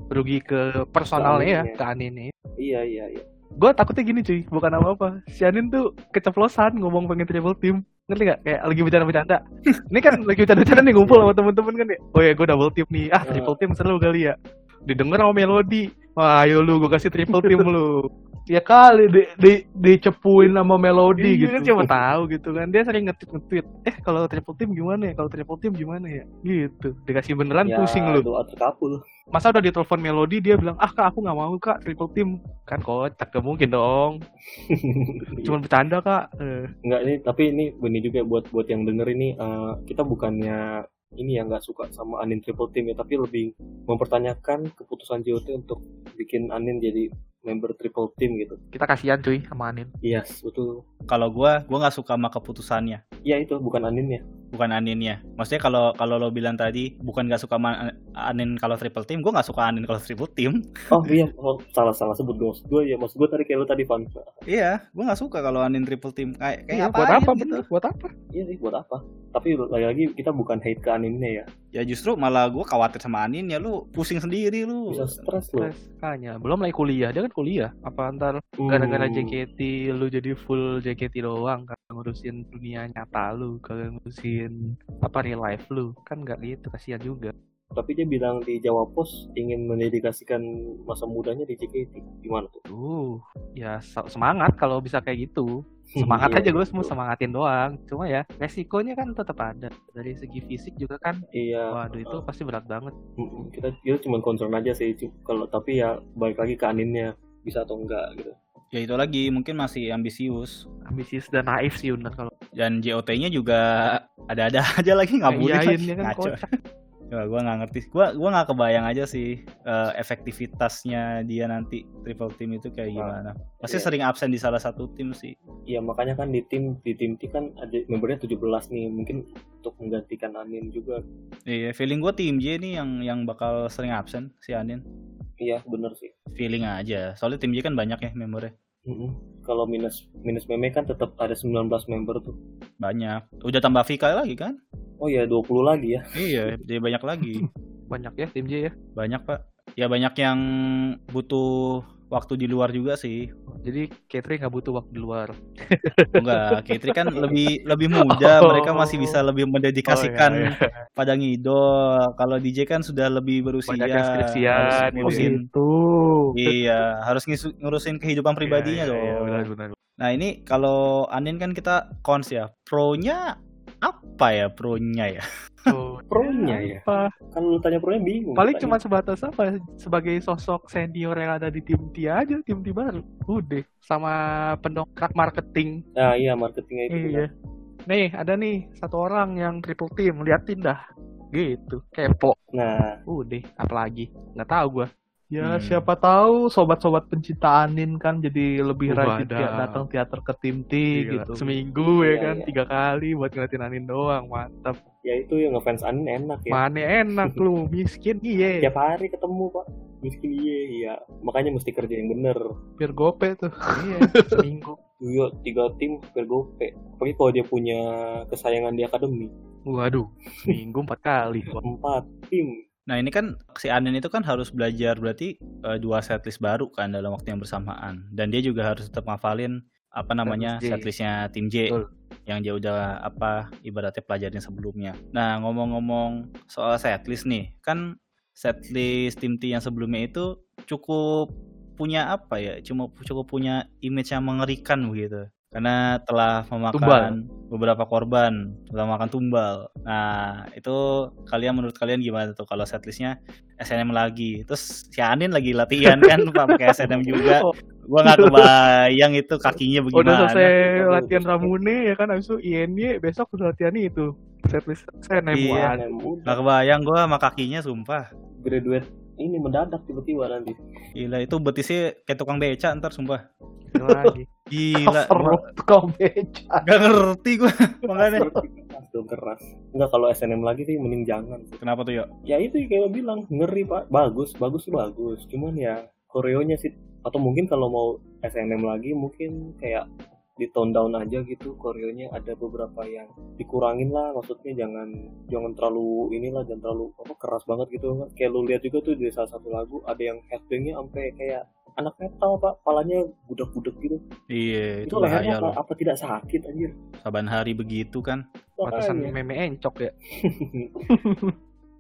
rugi ke personalnya ya ke Aninnya iya iya iya. Gue takutnya gini cuy bukan apa-apa. Si Anin tuh keceplosan ngomong pengen triple team. Ngerti gak kayak lagi bercanda-bercanda. Ini kan lagi bercanda-bercanda nih ngumpul sama temen-temen kan ya. Oh ya gue double team nih. Ah triple team seru kali ya didengar sama Melody. Wah ayo lu gue kasih triple team lu. Ya kali di, di dicepuin sama melodi Iya, gitu. kan siapa tahu gitu kan. Dia sering nge-tweet nge-tweet. Eh kalau triple team gimana ya? Kalau triple team gimana ya? Gitu. Dikasih beneran ya pusing lu. doa terkabul. Masa udah ditelepon Melody dia bilang ah kak aku nggak mau kak triple team. Kan kocak gak mungkin dong. Cuma bercanda kak. Eh, Enggak ini tapi ini ini juga buat buat yang denger ini eh, kita bukannya ini yang nggak suka sama Anin Triple Team ya tapi lebih mempertanyakan keputusan JOT untuk bikin Anin jadi member Triple Team gitu. kita kasihan cuy sama Anin Yes betul. kalau gua gua nggak suka sama keputusannya Iya itu bukan Aninnya. Bukan Aninnya maksudnya kalau kalau lo bilang tadi bukan nggak suka Anin kalau triple team gua nggak suka Anin kalau triple team. Oh iya oh, salah salah sebut gue maksud gue ya maksud gue tadi kayak lu tadi Van. iya gua nggak suka kalau Anin triple team. Kayak kayak Iya, apa buat apa gitu? bener? Buat apa? Iya sih buat apa? Tapi lagi-lagi kita bukan hate ke Aninnya ya. ya justru malah gua khawatir sama Anin ya lu pusing sendiri lu. Bisa stres. Stres, makanya. Belum lagi kuliah dia kan kuliah. Apa ntar gara-gara Uh, JKT lu jadi full JKT doang kan? Ngurusin dunia nyata lu kagak ngurusin apa real life lu. Kan nggak gitu kasihan juga. Tapi dia bilang di Jawa Pos ingin mendedikasikan masa mudanya di JKT gimana tuh? Uh, ya se- semangat kalau bisa kayak gitu. Semangat Iya, aja gue semua semangatin doang. Cuma ya resikonya kan tetap ada. Dari segi fisik juga kan, iya. Waduh itu pasti berat banget. Kita kita cuma concern aja sih. Kalau tapi ya balik lagi ke aninnya. Bisa atau enggak gitu Ya itu lagi mungkin masih ambisius Ambisius dan naif sih Unar kalau dan JOT-nya juga ada-ada aja lagi ngabulin lagi. Ya kan Ngaco. Ya, gua nggak ngerti. Gua gua nggak kebayang aja sih eh, efektivitasnya dia nanti triple team itu kayak gimana. Pasti iya. sering absen di salah satu tim sih. Iya makanya kan di tim di tim T kan ada membernya 17 nih mungkin untuk menggantikan Anin juga Iya, feeling gua tim J nih yang yang bakal sering absen si Anin. iya bener sih Feeling aja. Soalnya tim J kan banyak ya membernya. Mm-mm. kalau minus minus meme kan tetap ada 19 member tuh Banyak. Udah tambah Vika lagi kan? oh ya 20 lagi ya Iya, jadi banyak lagi. Banyak ya tim J ya. Banyak, Pak. Ya banyak yang butuh waktu di luar juga sih. Jadi Katri nggak butuh waktu di luar. Enggak, Katri kan lebih lebih muda, Oh. mereka masih bisa lebih mendedikasikan Oh, iya, iya. pada ngidol. Kalau DJ kan sudah lebih berusia. Banyak yang skripsian, harus gitu ngurusin. Itu. Iya, harus ngisu- ngurusin kehidupan pribadinya Iya, dong. iya, benar, benar. Nah, ini kalau Anin kan kita cons ya. Pro-nya apa ya pro-nya ya? Oh, pro-nya ya apa? kan lu tanya pro-nya bingung Paling Tanya. cuma sebatas apa? Sebagai sosok senior yang ada di tim T aja, tim T baru. Udah sama pendongkrak marketing. nah iya marketingnya itu Iya. Nih, ada nih satu orang yang triple team, liatin dah. Gitu, kepo. nah Udah, apalagi? Nggak tahu gua. Ya Hmm. siapa tahu sobat-sobat pencinta Anin kan jadi lebih Oh, rajin tiap datang teater ke tim T Gila, gitu. Seminggu ya Iya, kan, iya. tiga kali buat ngeliatin Anin doang, mantap. ya itu yang ngefans Anin enak ya Mana enak lu, miskin iya. tiap hari ketemu pak miskin iya iya makanya mesti kerja yang bener Biar gope tuh. Iya, seminggu. Yo, tiga tim hampir gope apalagi kalau dia punya kesayangan di akademi Waduh, seminggu empat kali. empat tim Nah, ini kan si Anin itu kan harus belajar berarti eh, dua setlist baru kan dalam waktu yang bersamaan. Dan dia juga harus tetap ngafalin apa namanya setlistnya tim J Betul. yang dia udah apa ibaratnya pelajarin sebelumnya. Nah, ngomong-ngomong soal setlist nih, kan setlist tim T yang sebelumnya itu cukup punya apa ya? Cuma cukup punya image yang mengerikan begitu. Karena telah memakan Tumbal. Beberapa korban, telah makan tumbal. Nah, itu kalian menurut kalian gimana tuh kalau setlistnya SNM lagi? Terus si Anin lagi latihan kan pakai SNM juga. Oh. Gua nggak kebayang itu kakinya Udah bagaimana. selesai Aduh, latihan Ramune ya kan habis itu INY besok udah latihan itu. Setlist Iya. SNM udah Nggak kebayang gua sama kakinya sumpah. graduate ini mendadak tiba-tiba nanti Gila itu betisnya kayak tukang beca ntar sumpah. lagi. Gila. Tukang beca. Gak ngerti gua makanya. keras tuh keras enggak kalau SNM lagi sih mending jangan sih. Kenapa tuh, Yo? ya itu kayak lo bilang ngeri pak bagus bagus sih bagus cuman ya koreonya sih atau mungkin kalau mau SNM lagi mungkin kayak di tone down aja gitu koreonya ada beberapa yang dikurangin lah maksudnya jangan jangan terlalu inilah jangan terlalu apa keras banget gitu kayak lu lihat juga tuh di salah satu lagu ada yang headbangnya sampai kayak anak metal pak palanya budak-budak gitu Iya, itu itu lehernya apa, apa tidak sakit anjir Saban hari begitu kan. Pantesan Makanya. meme encok ya.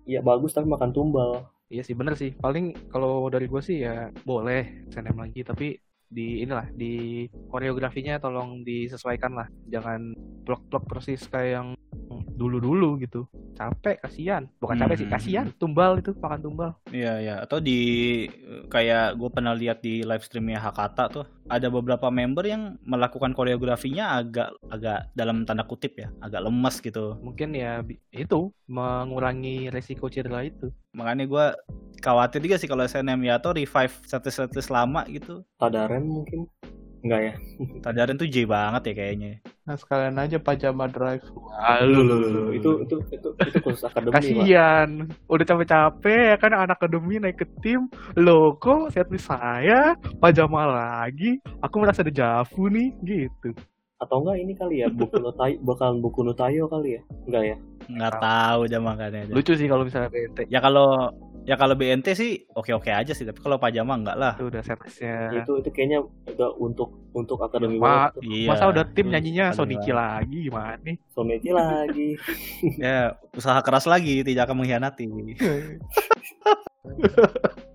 Iya bagus tapi makan tumbal Iya sih bener sih. Paling kalau dari gue sih ya boleh SNM lagi tapi di inilah di koreografinya tolong disesuaikan lah. Jangan blok-blok persis kayak yang dulu-dulu gitu. Capek kasihan. Bukan capek sih, Hmm. kasihan. Tumbal itu makan tumbal. Iya, ya. Atau di kayak gue pernah lihat di live streamnya Hakata tuh ada beberapa member yang melakukan koreografinya agak agak dalam tanda kutip ya, agak lemes gitu. Mungkin ya itu mengurangi resiko cedera itu. Makanya gue khawatir juga sih kalau SNM ya atau revive setlist-setlist lama gitu. Tadaren mungkin enggak ya Tadaran tuh J banget ya kayaknya. Nah sekalian aja pajama drive. Halo, itu itu itu itu khusus akademi pak Kasihan, udah capek-capek ya kan anak akademi naik ke tim, loh kok setlist saya pajama lagi, aku merasa dejavu nih, gitu. atau enggak ini kali ya buku no tayo bakalan buku no tayo kali ya enggak ya Nggak tahu aja makanya. dah. Lucu sih kalau misalnya bete. Ya kalau Ya kalau BNT sih oke-oke aja sih, tapi kalau pajama enggak lah. Itu udah setlistnya. itu itu kayaknya udah untuk untuk akademi Ma-. Iya. Masa udah tim Hmm, nyanyinya Sonichi lagi gimana nih? Soneti lagi Ya, usaha keras lagi tidak akan mengkhianati.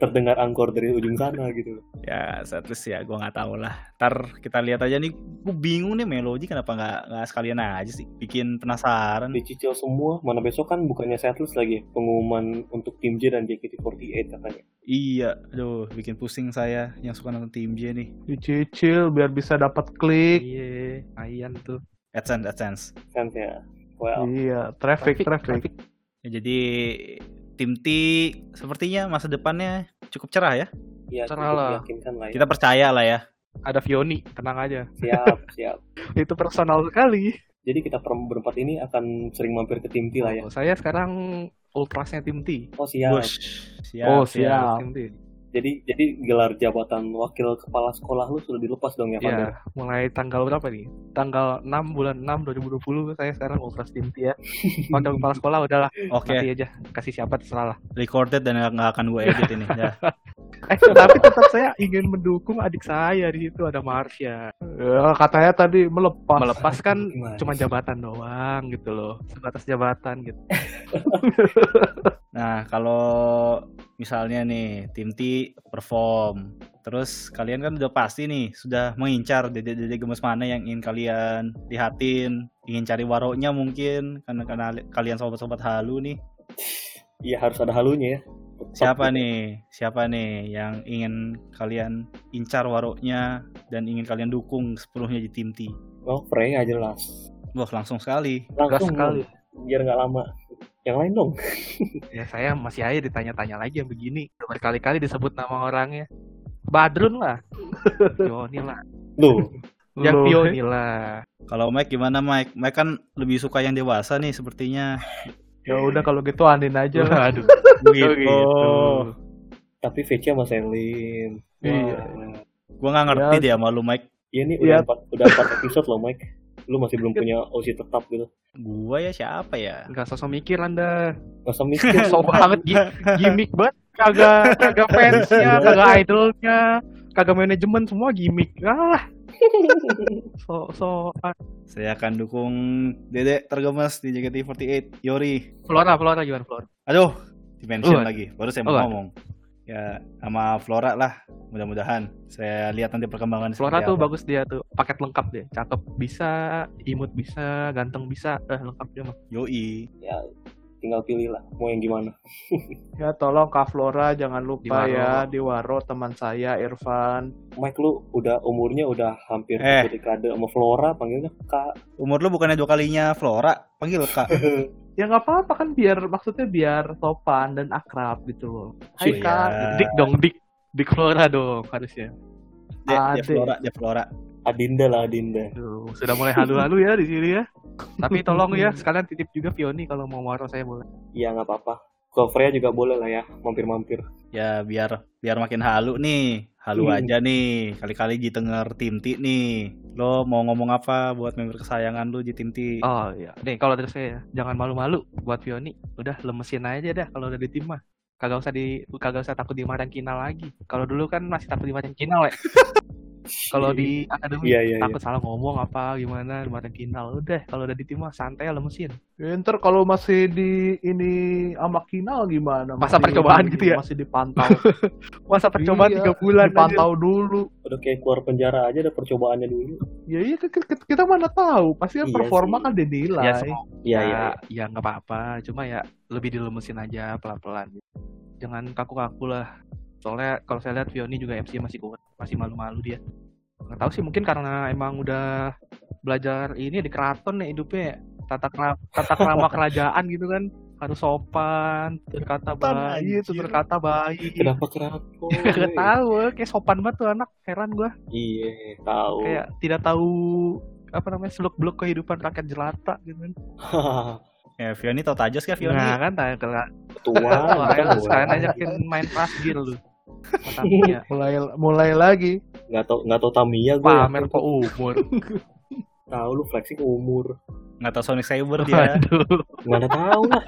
terdengar angkor dari ujung sana gitu ya, setlist ya gua nggak tahu lah. Ntar kita lihat aja nih. Gue bingung nih Melodi kenapa nggak nggak sekalian aja sih bikin penasaran. dicicil semua mana besok kan bukannya setlist lagi pengumuman untuk tim J dan JKT48 katanya Iya, aduh bikin pusing saya yang suka nonton tim J nih. Dicicil biar bisa dapat klik. Iya, Ayan tuh. AdSense, AdSense. kan ya well Iya, traffic, traffic. Ya, jadi tim T sepertinya masa depannya cukup cerah ya. ya Cerah lah. ya Kita percaya lah ya. Ada Fioni, tenang aja. siap siap Itu personal sekali. jadi kita berempat ini akan sering mampir ke tim T lah ya Oh, saya sekarang ultrasnya tim T. oh siap Bush. Siap, Oh, siap. Tim T. jadi jadi gelar jabatan wakil kepala sekolah lu sudah dilepas dong ya Vander Ya, mulai tanggal berapa nih? Tanggal 6 bulan 6 2020 saya sekarang ultras tim ya. Wakil kepala sekolah udahlah, Oke, nanti aja kasih siapa terserah lah. recorded dan nggak akan gue edit ini. Ya. Eh, tapi tetap saya ingin mendukung adik saya di situ ada Marsha. Ya, katanya tadi melepas. Melepas kan cuma jabatan doang gitu loh, sebatas jabatan gitu. Nah, kalau misalnya nih tim T perform, terus kalian kan udah pasti nih sudah mengincar dede-dede gemes mana yang ingin kalian lihatin, ingin cari waroknya mungkin karena karena kalian sobat-sobat halu nih. iya harus ada halunya ya Tetap Siapa gitu. nih? Siapa nih yang ingin kalian incar waroknya dan ingin kalian dukung sepenuhnya di tim T? oh Freya jelas Wah, langsung sekali. langsung sekali. biar nggak lama yang lain dong Ya saya masih aja ditanya-tanya lagi yang begini. Udah Berkali-kali disebut nama orangnya. Badrun lah. Pioni lah. Loh, Yang. Pioni lah. Kalau Mike gimana Mike? Mike kan lebih suka yang dewasa nih sepertinya. Ya udah kalau gitu Andin aja lah. Aduh. Begitu. tapi VC sama Selin. Iya. Gua nggak ngerti deh sama lu Mike. Iya nih Iya. udah empat udah empat episode loh Mike. Lu masih belum punya OC tetap gitu. Gua ya siapa ya? Enggak sosok mikir Anda. Gak usah mikir. Sok banget gi- gimmick banget. Kagak kagak fansnya, kagak idolnya, kagak manajemen semua gimmick. Ah. So so Saya akan dukung Dedek tergemes di JKT48 Yori. Flora Flora gimana Flora? Aduh, di mention Oh, lagi. Baru saya mau oh, ngomong. Ya, sama Flora lah. Mudah-mudahan saya lihat nanti perkembangan Flora tuh apa. bagus dia tuh paket lengkap deh. Cakep bisa, imut bisa, ganteng bisa, eh lengkap dia mah. Yoi. ya tinggal pilih lah mau yang gimana. Ya tolong Kak Flora jangan lupa ya di Waro teman saya Irfan. Mike lu udah umurnya udah hampir Eh. dekade sama Flora panggilnya Kak. Umur lu bukannya dua kalinya Flora, panggil Kak. Ya nggak apa-apa kan biar maksudnya biar sopan dan akrab gitu loh. Hai Oh, Kak. iya. Dik dong, dik. Dik Flora dong harusnya. Dia Ade. Flora, dia Flora. Adinda lah Adinda. Aduh, sudah mulai halu-halu ya di sini ya. Tapi tolong ya sekalian titip juga Fioni kalau mau waro saya boleh. Ya nggak apa-apa. Freya juga boleh lah ya mampir-mampir. Ya biar biar makin halu nih. Halu Hmm. aja nih. Kali-kali di denger tim T nih. Lo mau ngomong apa buat member kesayangan lu di tim T? Oh iya. Nih kalau dari saya jangan malu-malu buat Fioni. Udah lemesin aja dah kalau udah di tim mah. Kagak usah di kagak usah takut dimarahin Kinal lagi. Kalau dulu kan masih takut dimarahin Kinal ya. kalau di akademi Iya iya iya. takut salah ngomong apa gimana dimarahin Kinal. Udah kalau udah di tim mah santai lemesin. Ya, ntar kalau masih di ini sama Kinal gimana? Masa Masih percobaan gitu ya? Masih dipantau. Masa percobaan Iya, tiga bulan dipantau dulu. Udah kayak keluar penjara aja ada percobaannya dulu. Ya iya kita, mana tahu. Pasti kan Iya performa sih. kan dinilai. Ya, Iya ya, iya. iya. ya nggak apa-apa. Cuma ya lebih dilemesin aja pelan-pelan. Jangan kaku-kaku lah. Soalnya kalau saya lihat Fioni juga MC masih kuat, masih malu-malu dia. Nggak tahu sih mungkin karena emang udah belajar ini di keraton ya hidupnya ya. tata kera- tata krama kerajaan gitu kan harus sopan, berkata baik, berkata baik. Kenapa keraton? Gak tahu, eh, kayak sopan banget tuh anak. Heran gua. Iya, tahu. Kayak tidak tahu apa namanya seluk beluk kehidupan rakyat jelata gitu kan. Ya, Fioni tau tajos gak Fioni? Nah kan tanya ke Tua. Wah, kan ajakin main pas gear lu. Tamiya. Mulai mulai lagi. Nggak tau nggak tau Tamiya gue. Pamer kok umur. Tahu lu flexing umur. Nggak tau Sonic Saber dia. Aduh. Mana tahu lah.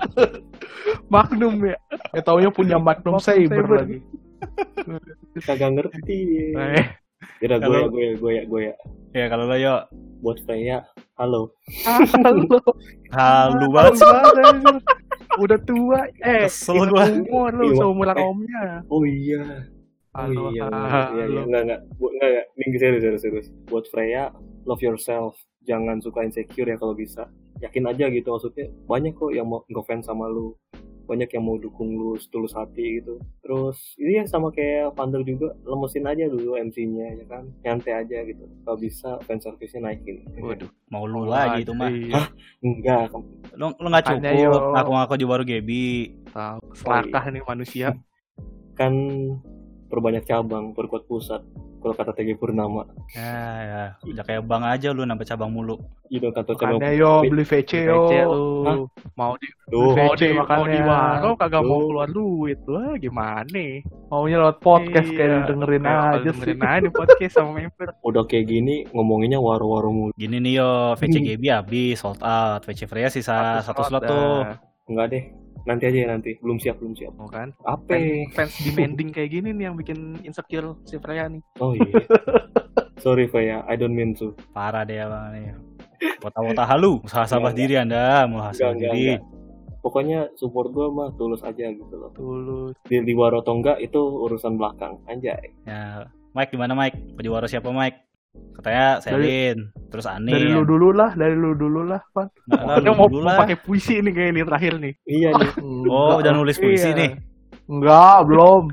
Magnum ya. Eh taunya punya Magnum Saber. lagi. kagak ngerti Eh, Yaudah gue ya gue ya gue ya gue ya Ya kalau lo yo buat Freya halo halo. halu banget. Udah tua. Eh, Kesel itu gua. umur lu Iya, seumuran eh. omnya. oh iya. Halo, oh iya. halo. iya iya. Enggak enggak. Bu- enggak enggak. Ini serius serius serius buat Freya love yourself. Jangan suka insecure ya kalau bisa. Yakin aja gitu maksudnya. Banyak kok yang mau ngefans sama lu banyak yang mau dukung lu setulus hati gitu terus ini ya sama kayak Vander juga lemesin aja dulu MC-nya ya kan nyantai aja gitu kalau bisa fan service-nya naikin Waduh. Mau lu lagi itu mah. Iya, enggak Lo lo nggak Tanya, cukup yo. ngaku-ngaku juga baru Gebi. tahu. Serakah nih manusia. kan perbanyak cabang perkuat pusat kalau kata TG Purnama Ya, ya. Udah kayak bang aja lu nambah cabang mulu. gitu kantor cabang Makanya yo beli VC yo. Hah? Mau di Duh, mau VC di mau di waro kagak mau Duh. keluar duit. Wah, gimana? Maunya lewat podcast Iya, kayak dengerin aja sih. dengerin aja di podcast sama member. udah kayak gini ngomonginnya waro-waro mulu Gini nih yo, VC Gebi habis sold out. VC Freya sisa satu slot tuh. enggak deh nanti aja ya nanti belum siap belum siap Mau kan? apa Fans, fans demanding kayak gini nih yang bikin insecure si Freya nih. oh iya sorry Freya I don't mean to Parah deh abang nih. Wota-wota halu, Enggak, diri Anda, mau enggak hasil enggak, diri. enggak. pokoknya support gue mah tulus aja gitu loh Tulus. di, di waro atau enggak itu urusan belakang anjay Ya, Mike di mana Mike? Pejuara siapa Mike? Katanya Selin, terus Ani. Dari lu dulu lah, dari lu dulu lah, Pan. Lu mau, dulu mau pakai puisi nih kayak ini terakhir nih. iya nih Oh, udah nulis puisi Iya. nih. Enggak, belum.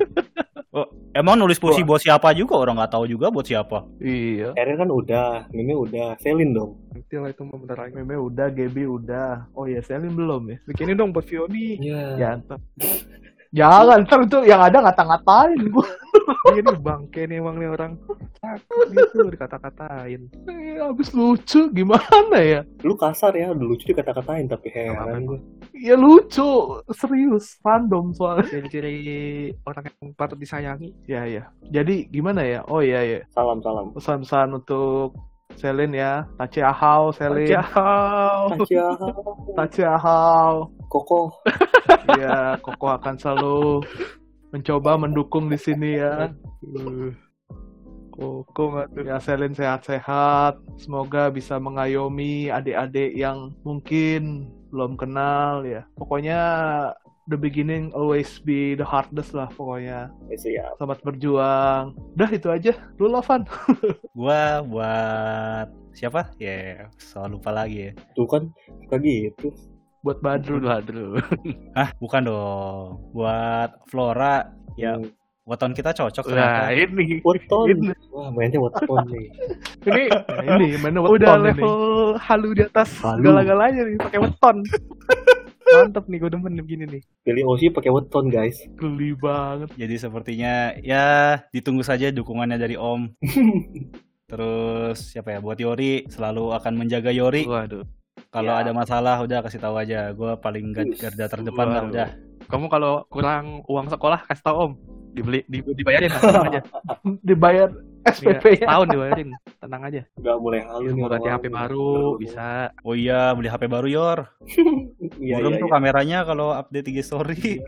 Oh, emang nulis puisi buat siapa juga? Orang nggak tahu juga buat siapa. iya. Erin kan udah Mimi udah Selin dong Nanti lah itu bentar lagi. Meme udah, Gebi udah. Oh ya, Selin belum ya. Bikinin dong buat Vioni. iya Ya, ntar. Jangan, ntar itu yang ada ngata-ngatain gua. Ini bangke nih emang nih orang. Cakep gitu dikata-katain. Eh, Habis lucu, gimana ya? lu kasar ya udah lucu dikata-katain tapi heran gue Ya lucu, serius, fandom soalnya. Ciri-ciri orang yang patut disayangi. Ya, ya. Jadi gimana ya? Oh iya, ya. salam salam Pesan-pesan untuk Selin ya. Tachi ahau, Selin. Ciao. Tacia Tachi ahau. Koko Ya, Koko akan selalu mencoba mendukung di sini ya. Uh, Koko nggak tuh? Ya, Selin sehat-sehat. Semoga bisa mengayomi adik-adik yang mungkin belum kenal ya. Pokoknya the beginning always be the hardest lah pokoknya. ya siap Selamat berjuang. Udah itu aja. Lu Lovan. Gua buat siapa? Ya, soal lupa lagi ya. tuh kan suka gitu Buat Badrun. Badru. Hah, bukan dong. Buat Flora ya Hmm. weton kita cocok Nah, ternyata. ini. Weton Ini. wah mainnya weton nih Ini Nah, ini mana udah weton ini. level halu di atas Halu. segala-galanya nih pakai weton. Mantep nih gue demen begini nih. pilih Oshi pakai weton guys Geli banget. Jadi sepertinya ya ditunggu saja dukungannya dari Om. Terus siapa ya? Buat Yori selalu akan menjaga Yori. Waduh. Kalau Ya. ada masalah udah kasih tahu aja. Gua paling Wih, garda terdepan lah udah. Kamu kalau kurang uang sekolah kasih tau om. Dibeli, di, dibayarin aja. Dibayar Iya, SPP-nya. tahun dibayarin, tenang aja. nggak mulai halu nih Mau ganti HP nih. baru bisa. Oh iya, beli HP baru Yor. iya Belum iya tuh iya. kameranya kalau update IG story.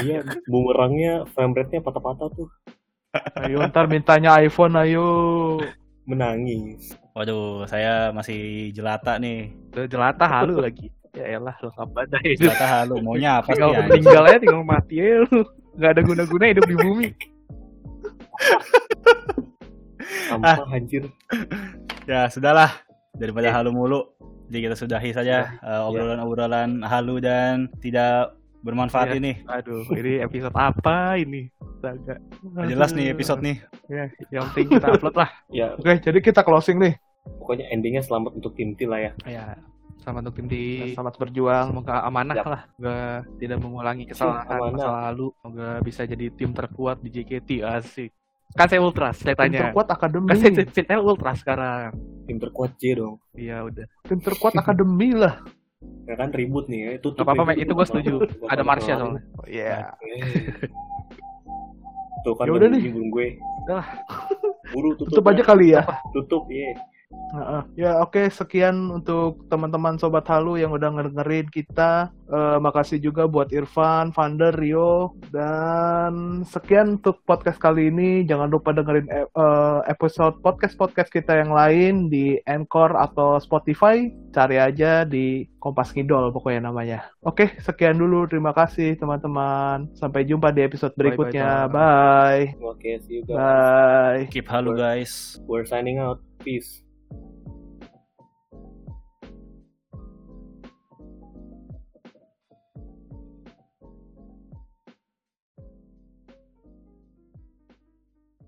iya bumerangnya frame rate-nya patah-patah tuh Ayo ntar mintanya iPhone ayo. menangis Waduh, saya masih jelata nih. Udah jelata halu lagi. Ya elah lo kapan dah hidup. Jelata halu. Maunya apa sih Tinggal anjing? meninggal aja tinggal mati ya lu. Gak ada guna-guna hidup di bumi. sampah anjir Ya, sudahlah. Daripada Eh. halu mulu. Jadi kita sudahi saja eh, obrolan-obrolan halu dan tidak bermanfaat Iya. ini. Aduh, ini episode apa ini? Nggak jelas nih episode nih. Ya, yang penting kita upload lah. ya Oke, jadi kita closing nih. pokoknya endingnya selamat untuk tim T lah ya Ya, selamat untuk tim di Selamat berjuang. Semoga amanah Yap. lah, semoga tidak mengulangi kesalahan Amanah. masa lalu, semoga bisa jadi tim terkuat di JKT asik. Kan saya ultras Tim ceritanya. terkuat akademi. Kan saya ceritanya ultras sekarang. tim terkuat J dong Iya udah. Tim terkuat akademi lah. ya kan ribut nih ya tutup Gak apa-apa. Itu gue setuju. Ada Marsha soalnya. Oh, Iya. Eh. tuh kan Ya udah nih. burung gue Dah. buru tutup Tutup aja ya. kali ya. tutup iya Heeh. Ya oke sekian untuk teman-teman sobat halu yang udah ngedengerin kita. Eh, makasih juga buat Irfan, Vander, Rio dan sekian untuk podcast kali ini. Jangan lupa dengerin e- eh, episode podcast-podcast kita yang lain di Anchor atau Spotify. Cari aja di Kompas Ngidol pokoknya namanya. Oke, sekian dulu. Terima kasih teman-teman. Sampai jumpa di episode berikutnya. Bang. Bye. Oke, see you guys. Bye. Keep halu guys. We're signing out. Peace.